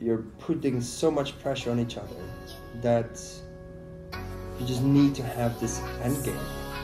you're putting so much pressure on each other that you just need to have this end game.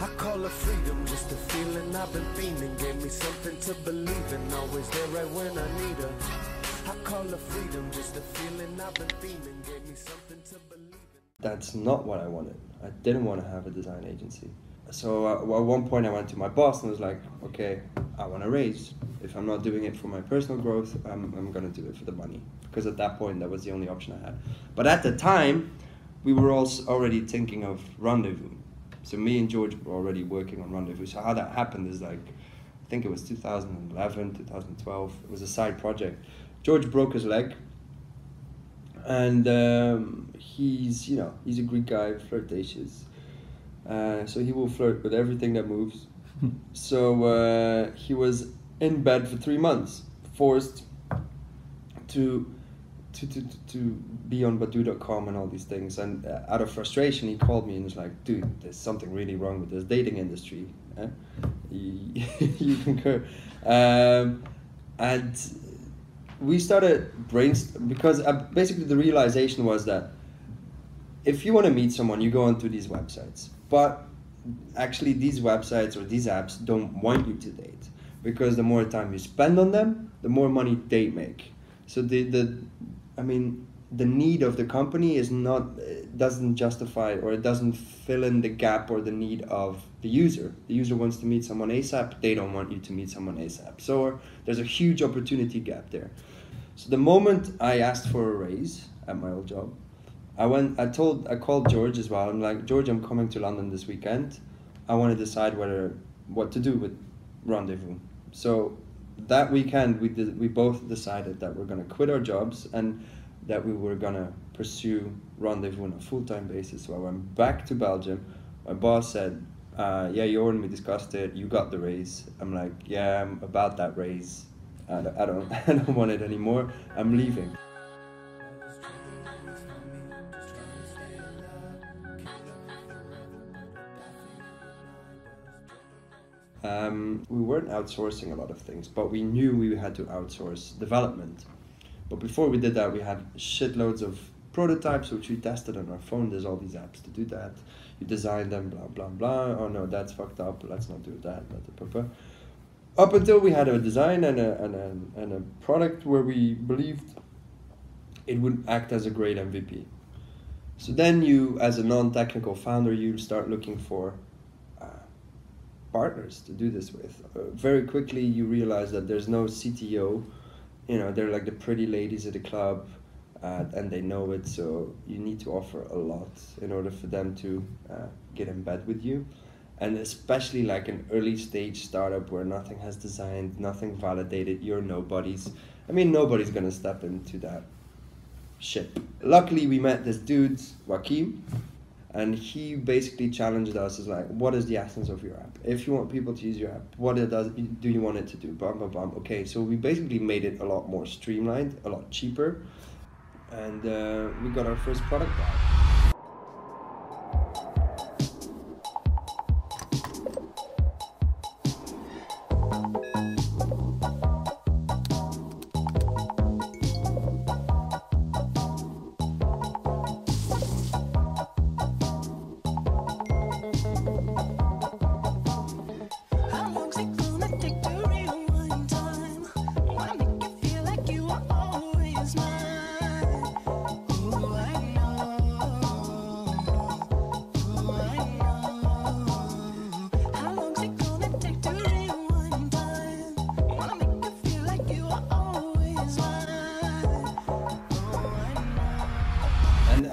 I call it freedom, just a feeling I've been feeling. Gave me something to believe in, always there right when I need her. I call it freedom, just a feeling I've been feeling. Gave me something to believe in. That's not what I wanted. I didn't want to have a design agency. So uh, at one point, I went to my boss and was like, "Okay, I want to raise. If I'm not doing it for my personal growth, I'm, I'm gonna do it for the money." Because at that point, that was the only option I had. But at the time, we were also already thinking of rendezvous. So me and George were already working on rendezvous. So how that happened is like, I think it was 2011, 2012. It was a side project. George broke his leg, and um, he's you know he's a Greek guy, flirtatious. Uh, so he will flirt with everything that moves. so uh, he was in bed for three months, forced to to, to, to be on Badoo.com and all these things. And uh, out of frustration, he called me and was like, dude, there's something really wrong with this dating industry. Eh? You, you concur. Um, and we started brainstorming because uh, basically the realization was that if you want to meet someone, you go onto these websites. But actually, these websites or these apps don't want you to date because the more time you spend on them, the more money they make. So the the I mean, the need of the company is not doesn't justify or it doesn't fill in the gap or the need of the user. The user wants to meet someone ASAP. They don't want you to meet someone ASAP. So there's a huge opportunity gap there. So the moment I asked for a raise at my old job, I went. I told. I called George as well. I'm like, George, I'm coming to London this weekend. I want to decide whether what to do with Rendezvous. So that weekend we did, we both decided that we're gonna quit our jobs and that we were gonna pursue rendezvous on a full-time basis so i went back to belgium my boss said uh, yeah Jorn, we discussed it you got the raise i'm like yeah i'm about that raise i don't, I don't, I don't want it anymore i'm leaving Um, we weren't outsourcing a lot of things, but we knew we had to outsource development. But before we did that, we had shitloads of prototypes which we tested on our phone. There's all these apps to do that. You design them, blah blah blah. Oh no, that's fucked up. Let's not do that. Up until we had a design and a, and a and a product where we believed it would act as a great MVP. So then you, as a non-technical founder, you start looking for partners to do this with. Uh, very quickly, you realize that there's no CTO. You know, they're like the pretty ladies at the club, uh, and they know it. So you need to offer a lot in order for them to uh, get in bed with you. And especially like an early stage startup where nothing has designed, nothing validated, you're nobody's. I mean, nobody's gonna step into that ship. Luckily, we met this dude, Joachim, and he basically challenged us is like what is the essence of your app? If you want people to use your app what it does do you want it to do? Bum bum bum. Okay so we basically made it a lot more streamlined a lot cheaper. And uh, we got our first product out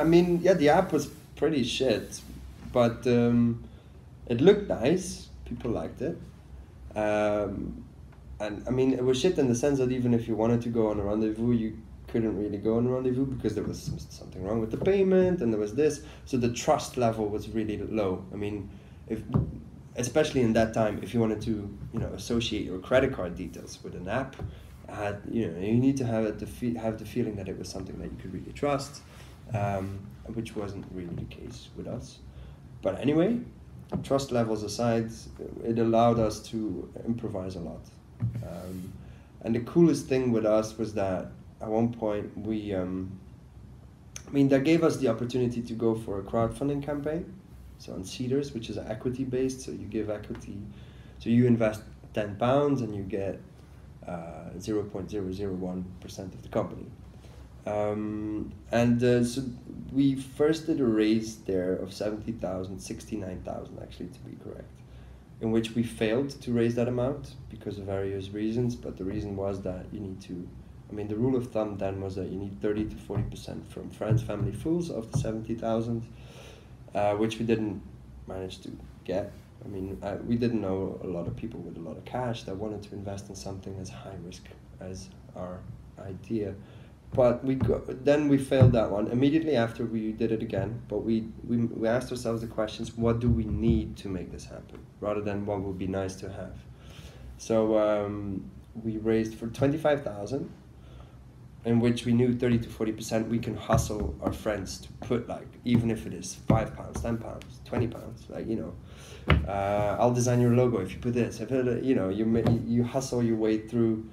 I mean, yeah, the app was pretty shit, but um, it looked nice. People liked it. Um, and I mean, it was shit in the sense that even if you wanted to go on a rendezvous, you couldn't really go on a rendezvous because there was something wrong with the payment and there was this. So the trust level was really low. I mean, if especially in that time, if you wanted to, you know, associate your credit card details with an app, had you know, you need to have to fe- have the feeling that it was something that you could really trust um, which wasn't really the case with us. But anyway, trust levels aside, it allowed us to improvise a lot. Um, and the coolest thing with us was that at one point we, um, I mean, that gave us the opportunity to go for a crowdfunding campaign. So on Seedrs, which is equity based, so you give equity, so you invest ten pounds and you get uh, zero point zero zero one percent of the company. Um, and uh, so we first did a raise there of 70,000, 69,000 actually to be correct, in which we failed to raise that amount because of various reasons. But the reason was that you need to, I mean, the rule of thumb then was that you need 30 to 40% from friends, family, fools of the 70,000, uh, which we didn't manage to get. I mean, uh, we didn't know a lot of people with a lot of cash that wanted to invest in something as high risk as our idea but we go, then we failed that one. Immediately after we did it again but we, we we asked ourselves the questions what do we need to make this happen rather than what would be nice to have? So um, we raised for 25000 in which we knew 30 to 40 percent we can hustle our friends to put like even if it is 5 pounds 10 pounds 20 pounds like you know. Uh, i'll design your logo if you put this if it, you know you you hustle your way through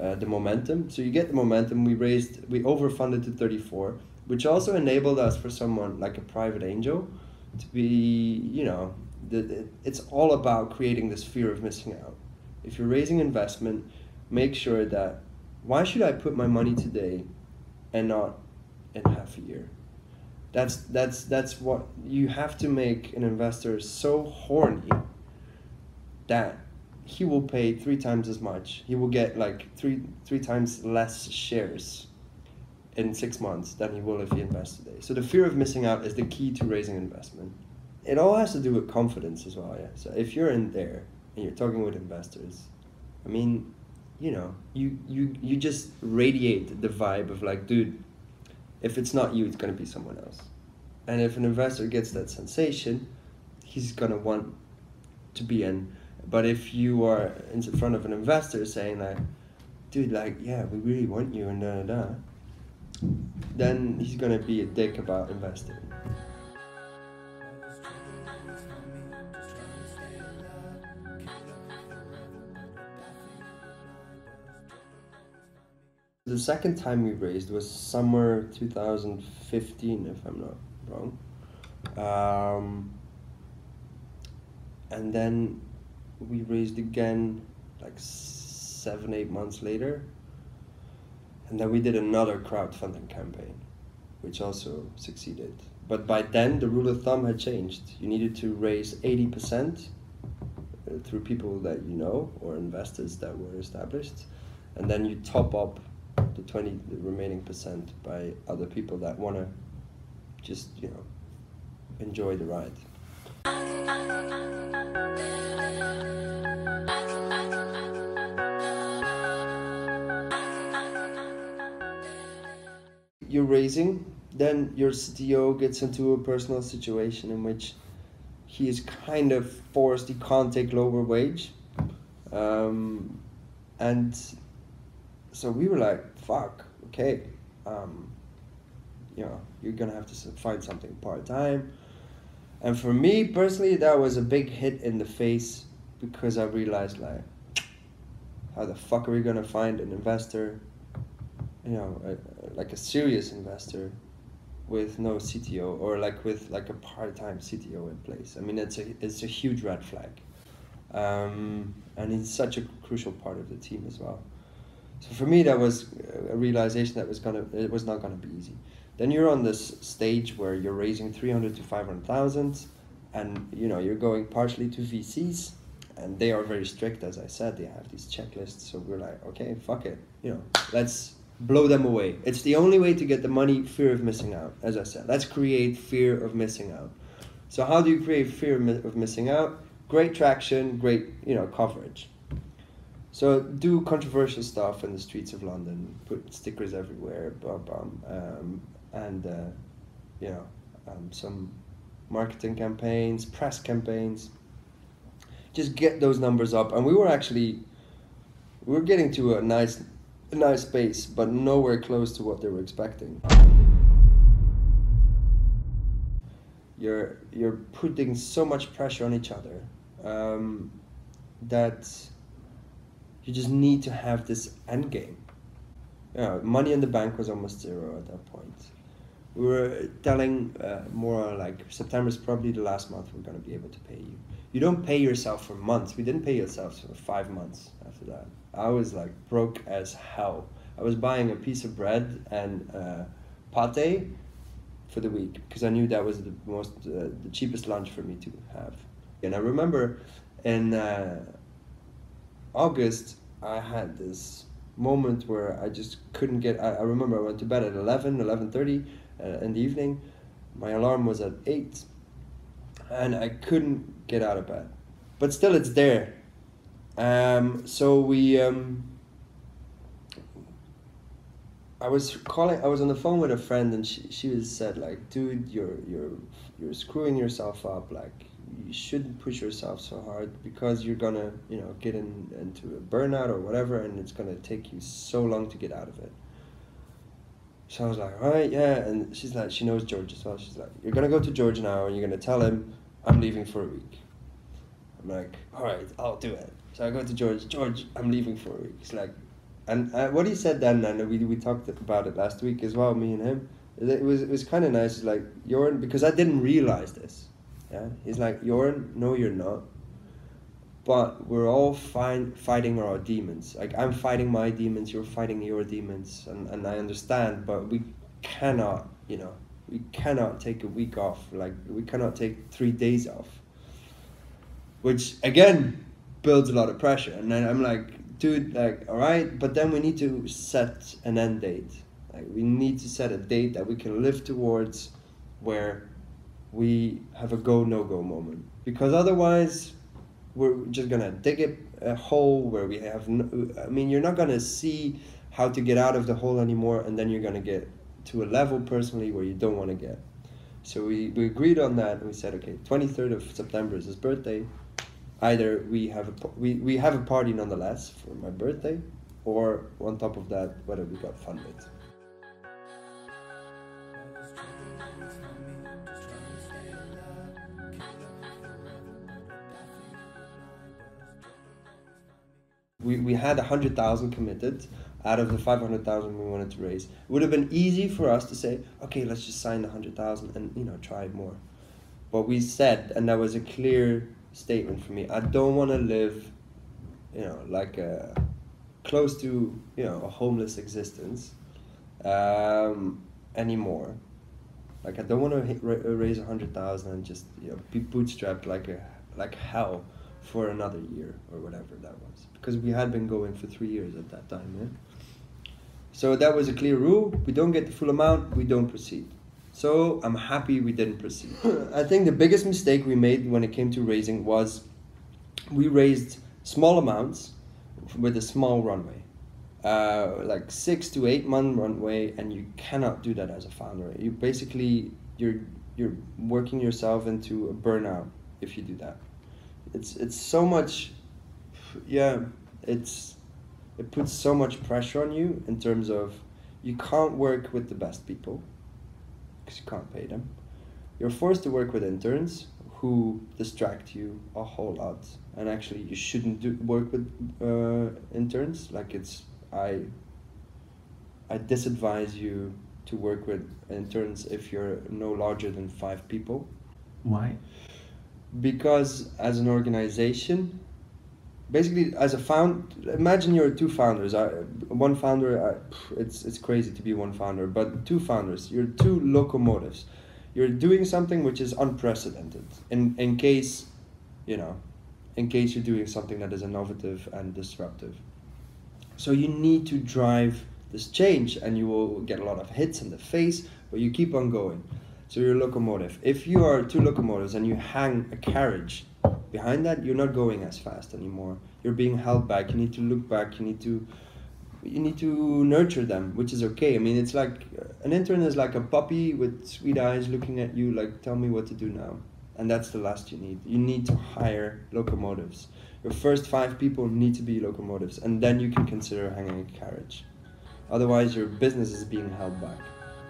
uh, the momentum. So you get the momentum. We raised, we overfunded to 34, which also enabled us for someone like a private angel to be, you know, the, it's all about creating this fear of missing out. If you're raising investment, make sure that why should I put my money today and not in half a year? That's that's that's what you have to make an investor so horny that he will pay three times as much. He will get like three three times less shares in six months than he will if he invests today. So the fear of missing out is the key to raising investment. It all has to do with confidence as well, yeah. So if you're in there and you're talking with investors, I mean, you know, you you you just radiate the vibe of like, dude, if it's not you, it's gonna be someone else. And if an investor gets that sensation, he's gonna want to be in but if you are in front of an investor saying like, dude, like, yeah, we really want you and da da da, then he's gonna be a dick about investing. The second time we raised was summer 2015, if I'm not wrong. Um, and then we raised again like seven, eight months later. And then we did another crowdfunding campaign, which also succeeded. But by then, the rule of thumb had changed. You needed to raise 80% uh, through people that you know or investors that were established. And then you top up the 20 the remaining percent by other people that want to just, you know, enjoy the ride. Ah, ah, ah, you're raising, then your CTO gets into a personal situation in which he is kind of forced, he can't take lower wage. Um, and so we were like, fuck, okay, um, you know, you're gonna have to find something part time. And for me personally, that was a big hit in the face because I realized, like, how the fuck are we gonna find an investor you know, a, like a serious investor with no CTO or like with like a part-time CTO in place. I mean, it's a it's a huge red flag, um, and it's such a crucial part of the team as well. So for me, that was a realization that was gonna it was not gonna be easy. Then you're on this stage where you're raising three hundred to five hundred thousand, and you know you're going partially to VCs, and they are very strict, as I said. They have these checklists. So we're like, okay, fuck it, you know, let's blow them away. It's the only way to get the money, fear of missing out, as I said. Let's create fear of missing out. So how do you create fear of missing out? Great traction, great, you know, coverage. So do controversial stuff in the streets of London, put stickers everywhere, bum, bum, um, and, uh, you know, um, some marketing campaigns, press campaigns. Just get those numbers up. And we were actually, we were getting to a nice a nice base, but nowhere close to what they were expecting. You're you're putting so much pressure on each other um, that you just need to have this end game. Yeah, money in the bank was almost zero at that point. We were telling uh, more like September is probably the last month we're gonna be able to pay you. You don't pay yourself for months. We didn't pay ourselves for five months after that. I was like broke as hell. I was buying a piece of bread and uh, pate for the week because I knew that was the most uh, the cheapest lunch for me to have. And I remember in uh, August I had this moment where I just couldn't get. I, I remember I went to bed at 11, 11.30 uh, in the evening. My alarm was at eight, and I couldn't get out of bed. But still, it's there. Um, so we. Um, I was calling. I was on the phone with a friend, and she she was said like, "Dude, you're you're you're screwing yourself up. Like, you shouldn't push yourself so hard because you're gonna, you know, get in, into a burnout or whatever, and it's gonna take you so long to get out of it." So I was like, "All right, yeah." And she's like, she knows George as well. She's like, "You're gonna go to George now, and you're gonna tell him I'm leaving for a week." I'm like, "All right, I'll do it." So I go to George. George, I'm leaving for a week. He's like, and uh, what he said then, and we we talked about it last week as well, me and him. It was it was kind of nice, like Joran, because I didn't realize this. Yeah, he's like Joran, no, you're not. But we're all fine fighting our demons. Like I'm fighting my demons, you're fighting your demons, and and I understand, but we cannot, you know, we cannot take a week off. Like we cannot take three days off. Which again builds a lot of pressure, and then I'm like, dude, like, all right, but then we need to set an end date. Like, we need to set a date that we can live towards where we have a go no go moment. Because otherwise, we're just gonna dig a hole where we have. No, I mean, you're not gonna see how to get out of the hole anymore, and then you're gonna get to a level personally where you don't want to get. So we, we agreed on that, and we said, okay, 23rd of September is his birthday either we have a we, we have a party nonetheless for my birthday, or on top of that, whether we got fun with. We, we had a hundred thousand committed out of the five hundred thousand we wanted to raise. It would have been easy for us to say, okay, let's just sign the hundred thousand and you know try more. But we said, and that was a clear statement for me. I don't want to live, you know, like a close to you know a homeless existence um, anymore. Like I don't want to raise a hundred thousand and just you know be bootstrapped like a like hell for another year or whatever that was because we had been going for three years at that time. Yeah? So that was a clear rule. We don't get the full amount, we don't proceed. So I'm happy we didn't proceed. I think the biggest mistake we made when it came to raising was we raised small amounts with a small runway. Uh, like six to eight month runway and you cannot do that as a founder. You basically you're you're working yourself into a burnout if you do that. It's it's so much yeah, it's it puts so much pressure on you in terms of you can't work with the best people because you can't pay them. You're forced to work with interns who distract you a whole lot, and actually you shouldn't do work with uh, interns. Like it's I. I disadvise you to work with interns if you're no larger than five people. Why? Because as an organization, basically as a found imagine you're two founders. One founder it's it's crazy to be one founder but two founders. You're two locomotives. You're doing something which is unprecedented in in case you know in case you're doing something that is innovative and disruptive. So you need to drive this change and you will get a lot of hits in the face but you keep on going. So you're a locomotive. If you are two locomotives and you hang a carriage behind that you're not going as fast anymore. You're being held back. You need to look back. You need to you need to nurture them which is okay. I mean it's like an intern is like a puppy with sweet eyes looking at you like tell me what to do now. And that's the last you need. You need to hire locomotives. Your first five people need to be locomotives and then you can consider hanging a carriage. Otherwise your business is being held back.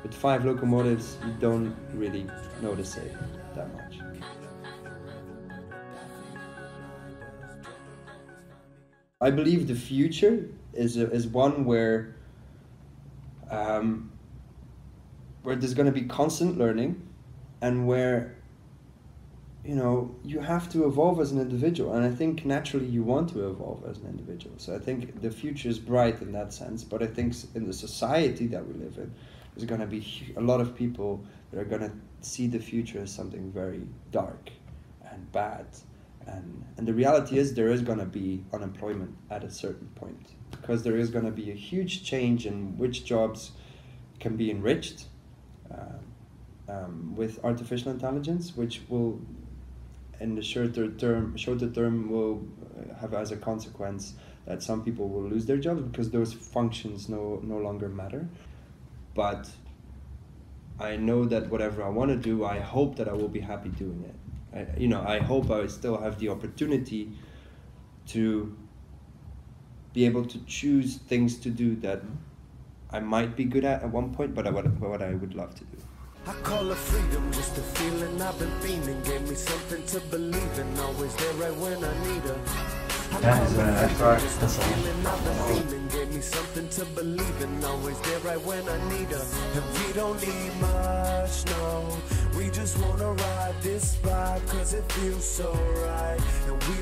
With five locomotives you don't really notice it that much I believe the future is is one where um, where there's going to be constant learning, and where you know you have to evolve as an individual. And i think naturally you want to evolve as an individual. So i think the future is bright in that sense. But i think in the society that we live in there's going to be a lot of people that are going to see the future as something very dark and bad and and the reality is there is going to be unemployment at a certain point because there is going to be a huge change in which jobs can be enriched uh, um, with artificial intelligence, which will in the shorter term, shorter term will have as a consequence that some people will lose their jobs because those functions no no longer matter. But I know that whatever I want to do, I hope that I will be happy doing it. I, you know, I hope I still have the opportunity to be able to choose things to do that I might be good at at one point, but I, what, what I would love to do. I call it freedom, just a feeling I've been feeling. Gave me something to believe in, always there right when I need her. Ja, is uh, echt waar. Dat is Feeling I've been feeling, gave me something to believe in, always there right when I need her. And we don't need much, no. We just wanna ride this ride, cause it feels so right. And we don't